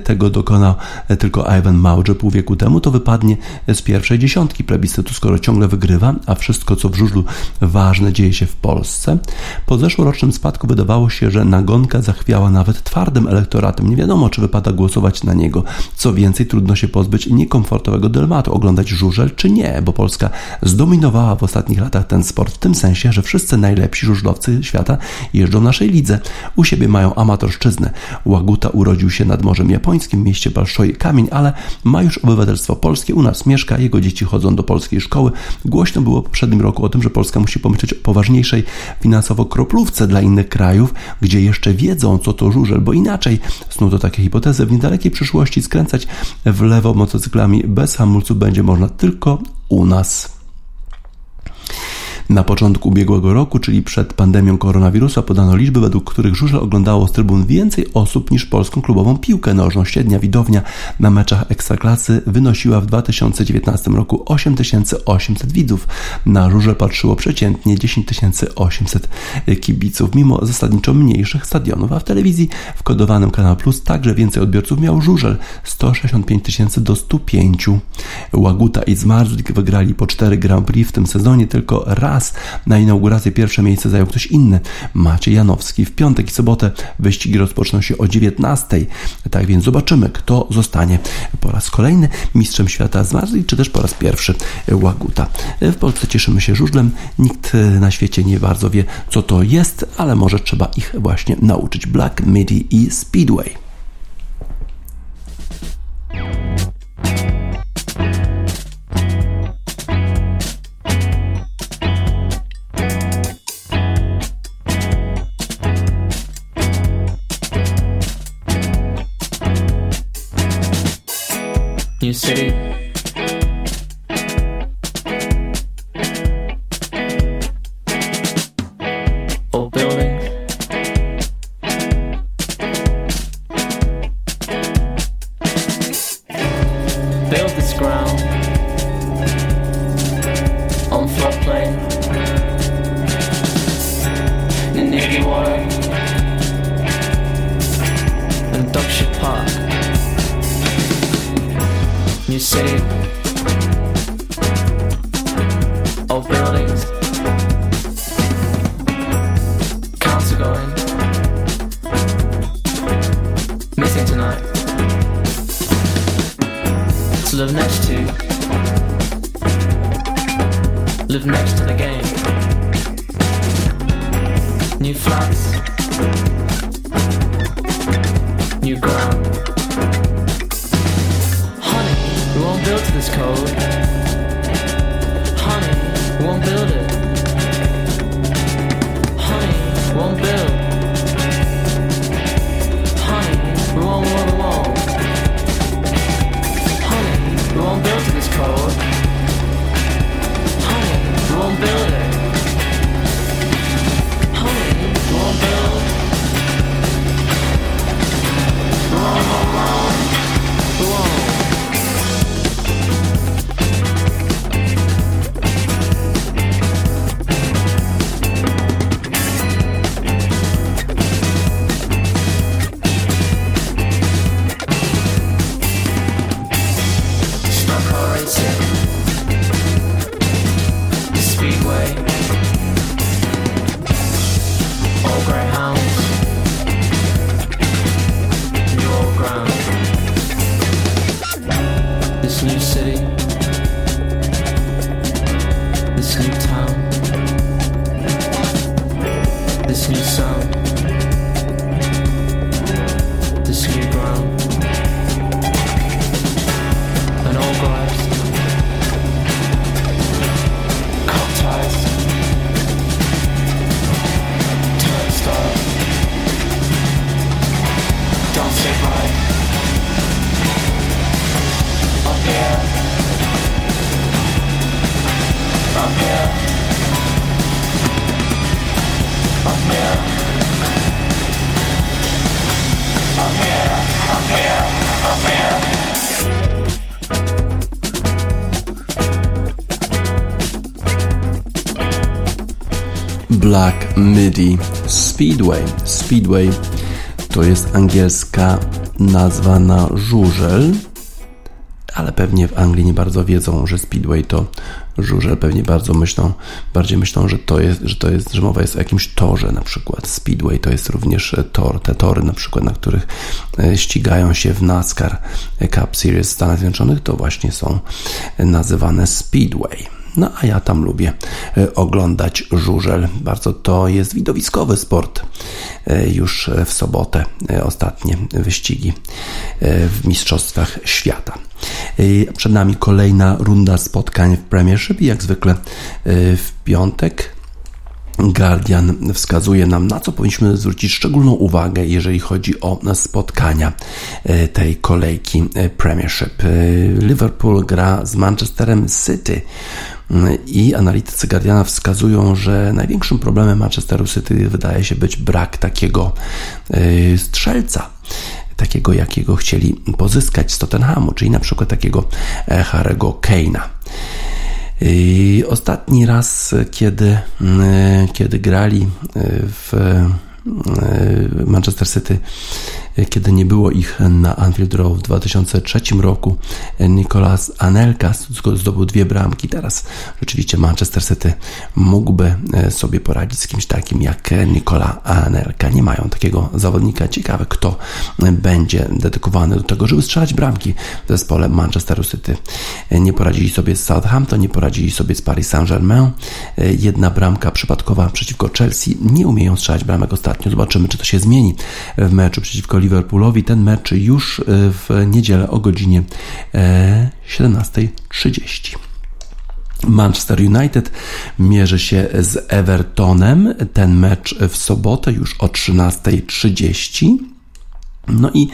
tego dokonał tylko Ivan Małdrze pół wieku temu, to wypadnie z pierwszej dziesiątki plebiscytu, skoro ciągle wygrywa, a wszystko co w żużlu ważne dzieje się w Polsce. Po zeszłorocznym spadku wydawało się, że nagonka zachwiała nawet twardym elektoratem. Nie wiadomo, czy wypada głosować na niego. Co więcej, trudno się pozbyć pozbyć niekomfortowego dylematu, oglądać żużel czy nie, bo Polska zdominowała w ostatnich latach ten sport w tym sensie, że wszyscy najlepsi żużlowcy świata jeżdżą w naszej lidze. U siebie mają amatorszczyznę. Łaguta urodził się nad Morzem Japońskim w mieście Balszoj Kamień, ale ma już obywatelstwo polskie, u nas mieszka, jego dzieci chodzą do polskiej szkoły. Głośno było w poprzednim roku o tym, że Polska musi pomyśleć o poważniejszej finansowo kroplówce dla innych krajów, gdzie jeszcze wiedzą, co to żużel, bo inaczej snuto to takie hipotezy w niedalekiej przyszłości skręcać w lewo motocyklami bez hamulców będzie można tylko u nas. Na początku ubiegłego roku, czyli przed pandemią koronawirusa, podano liczby, według których żużel oglądało z trybun więcej osób niż polską klubową piłkę nożną. Średnia widownia na meczach Ekstraklasy wynosiła w 2019 roku 8800 widzów. Na żużel patrzyło przeciętnie 10800 kibiców, mimo zasadniczo mniejszych stadionów, a w telewizji w kodowanym Kanal Plus także więcej odbiorców miał żużel 165 tysięcy do 105. Łaguta i Zmarzlik wygrali po 4 Grand Prix w tym sezonie tylko raz raz na inaugurację pierwsze miejsce zajął ktoś inny, Maciej Janowski. W piątek i sobotę wyścigi rozpoczną się o 19. Tak więc zobaczymy, kto zostanie po raz kolejny mistrzem świata z Marzli, czy też po raz pierwszy Łaguta. W Polsce cieszymy się żużlem. Nikt na świecie nie bardzo wie, co to jest, ale może trzeba ich właśnie nauczyć. Black, Midi i Speedway. New City. Won't to this code. Honey, won't build it. Honey, won't build. Won't. Midi Speedway. Speedway to jest angielska nazwa na żużel, ale pewnie w Anglii nie bardzo wiedzą, że Speedway to żużel. Pewnie bardzo myślą, bardziej myślą, że to jest, że to jest, że mowa jest o jakimś torze na przykład. Speedway to jest również tor. Te tory na przykład, na których e, ścigają się w NASCAR Cup Series w Stanach Zjednoczonych, to właśnie są nazywane Speedway. No a ja tam lubię e, oglądać żużel. Bardzo to jest widowiskowy sport. E, już w sobotę e, ostatnie wyścigi w Mistrzostwach Świata. Przed nami kolejna runda spotkań w Premiership i jak zwykle w piątek Guardian wskazuje nam, na co powinniśmy zwrócić szczególną uwagę, jeżeli chodzi o spotkania tej kolejki Premiership. Liverpool gra z Manchesterem City i analitycy Guardiana wskazują, że największym problemem Manchesteru City wydaje się być brak takiego y, strzelca takiego, jakiego chcieli pozyskać z Tottenhamu, czyli na przykład takiego e, Harego Kane'a. Y, ostatni raz, kiedy, y, kiedy grali w Manchester City kiedy nie było ich na Anfield Road w 2003 roku. Nicolas Anelka zdobył dwie bramki. Teraz rzeczywiście Manchester City mógłby e, sobie poradzić z kimś takim jak Nicola Anelka. Nie mają takiego zawodnika. Ciekawe, kto będzie dedykowany do tego, żeby strzelać bramki w zespole Manchesteru City. Nie poradzili sobie z Southampton, nie poradzili sobie z Paris Saint-Germain. E, jedna bramka przypadkowa przeciwko Chelsea. Nie umieją strzelać bramek ostatnio. Zobaczymy, czy to się zmieni w meczu przeciwko Liverpoolowi. Ten mecz już e, w niedzielę o godzinie 17.30. E, Manchester United mierzy się z Evertonem. Ten mecz w sobotę już o 13.30. No i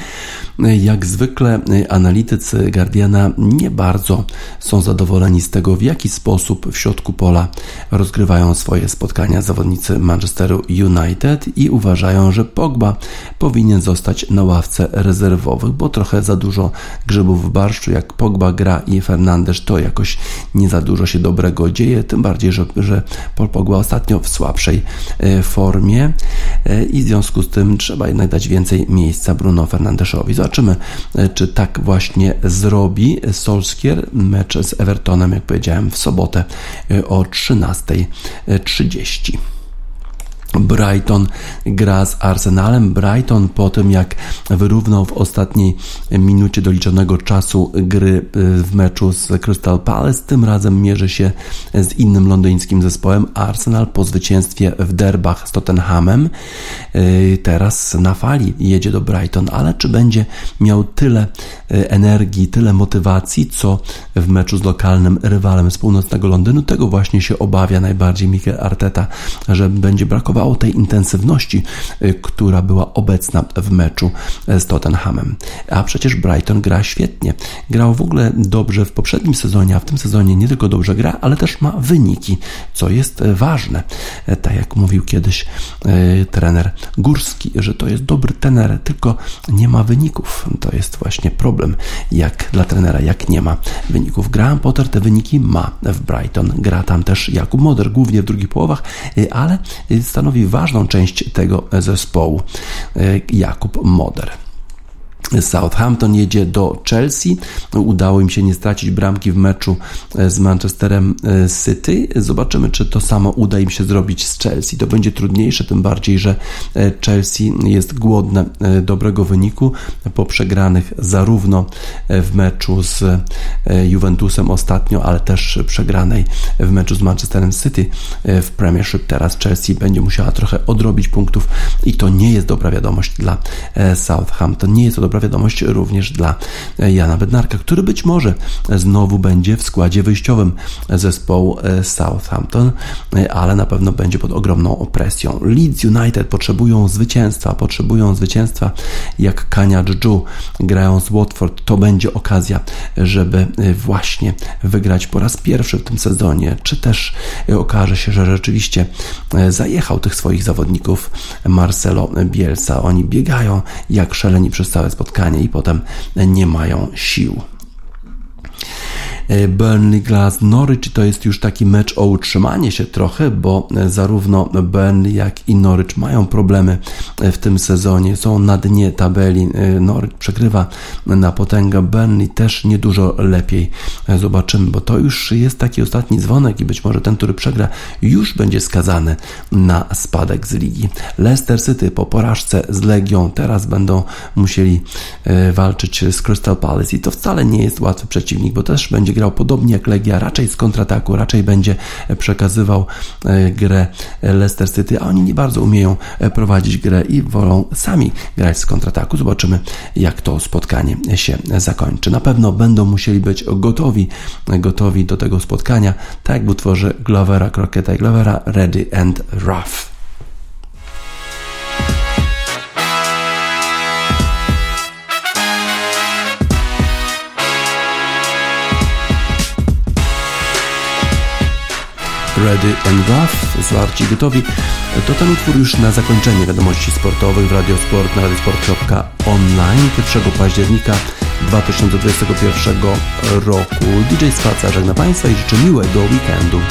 e, jak zwykle e, analitycy Guardiana nie bardzo są zadowoleni z tego, w jaki sposób w środku pola rozgrywają swoje spotkania zawodnicy Manchesteru United i uważają, że Pogba powinien zostać na ławce rezerwowych, bo trochę za dużo grzybów w barszczu. Jak Pogba gra i Fernandes, to jakoś nie za dużo się dobrego dzieje, tym bardziej, że, że Paul Pogba ostatnio w słabszej e, formie i w związku z tym trzeba jednak dać więcej miejsca Bruno Fernandeszowi. Zobaczymy, e, czy tak właśnie zrobi Solskier. Mecz z Evertonem, jak powiedziałem, w sobotę e, o 13.30. Brighton gra z Arsenalem. Brighton po tym jak wyrównał w ostatniej minucie doliczonego czasu gry y, w meczu z Crystal Palace, tym razem mierzy się z innym londyńskim zespołem. Arsenal po zwycięstwie w derbach z Tottenhamem y, teraz na fali jedzie do Brighton, ale czy będzie miał tyle y, energii, tyle motywacji, co w meczu z lokalnym rywalem z północnego Londynu? Tego właśnie się obawia najbardziej Mikel Arteta, że będzie brakowało brakowało tej intensywności, y, która była obecna w meczu z Tottenhamem. A przecież Brighton gra świetnie. Grał w ogóle dobrze w poprzednim sezonie, a w tym sezonie nie tylko dobrze gra, ale też ma wyniki, co jest ważne. E, tak jak mówił kiedyś e, trener Górski, że to jest dobry trener, tylko nie ma wyników. To jest właśnie problem, jak dla trenera, jak nie ma wyników. Graham Potter te wyniki ma w Brighton. Gra tam też Jakub Moder, głównie w drugich połowach, e, ale stanowi stanowi ważną część tego zespołu e, Jakub Moder. Southampton jedzie do Chelsea. Udało im się nie stracić bramki w meczu e, z Manchesterem e, City. Zobaczymy, czy to samo uda im się zrobić z Chelsea. To będzie trudniejsze, tym bardziej, że e, Chelsea jest głodne dobrego wyniku po przegranych zarówno w meczu z Juventusem ostatnio, ale też przegranej w meczu z Manchesterem City w Premiership. Teraz Chelsea będzie musiała trochę odrobić punktów i to nie jest dobra wiadomość dla Southampton. Nie jest to dobra wiadomość również dla Jana Bednarka, który być może znowu będzie w składzie wyjściowym zespołu e, Southampton, e, ale na pewno będzie pod ogromną presją. Leeds United potrzebują zwycięstwa, potrzebują zwycięstwa jak Kania Dżu grają z Watford. To będzie okazja, żeby e, właśnie wygrać po raz pierwszy w tym sezonie, czy też okaże się, że rzeczywiście zajechał tych swoich zawodników Marcelo Bielsa. Oni biegają jak szaleni przez całe spotkanie i potem nie mają sił. Burnley Glass Norwich to jest już taki mecz o utrzymanie się trochę, bo zarówno Burnley jak i Norwich mają problemy w tym sezonie, są na dnie tabeli. Norwich przegrywa na potęgę, Burnley też niedużo lepiej. Zobaczymy, bo to już jest taki ostatni dzwonek i być może ten, który przegra, już będzie skazany na spadek z ligi. Leicester City po porażce z Legią teraz będą musieli e, walczyć z Crystal Palace i to wcale nie jest łatwy przeciwnik, bo też będzie grał podobnie jak Legia, raczej z kontrataku, raczej będzie przekazywał e, grę Leicester City, a oni nie bardzo umieją e, prowadzić grę i wolą sami grać z kontrataku. Zobaczymy, jak to spotkanie się zakończy. Na pewno będą musieli być gotowi, gotowi do tego spotkania, tak jak w utworze Glovera, Crocketa i Glovera, Ready and Rough. Ready and Rough, zwarci gotowi. To ten utwór już na zakończenie wiadomości sportowych w Radiosport na radiosport.online 1 października 2021 roku. DJ Spaca żegna Państwa i życzę miłego weekendu.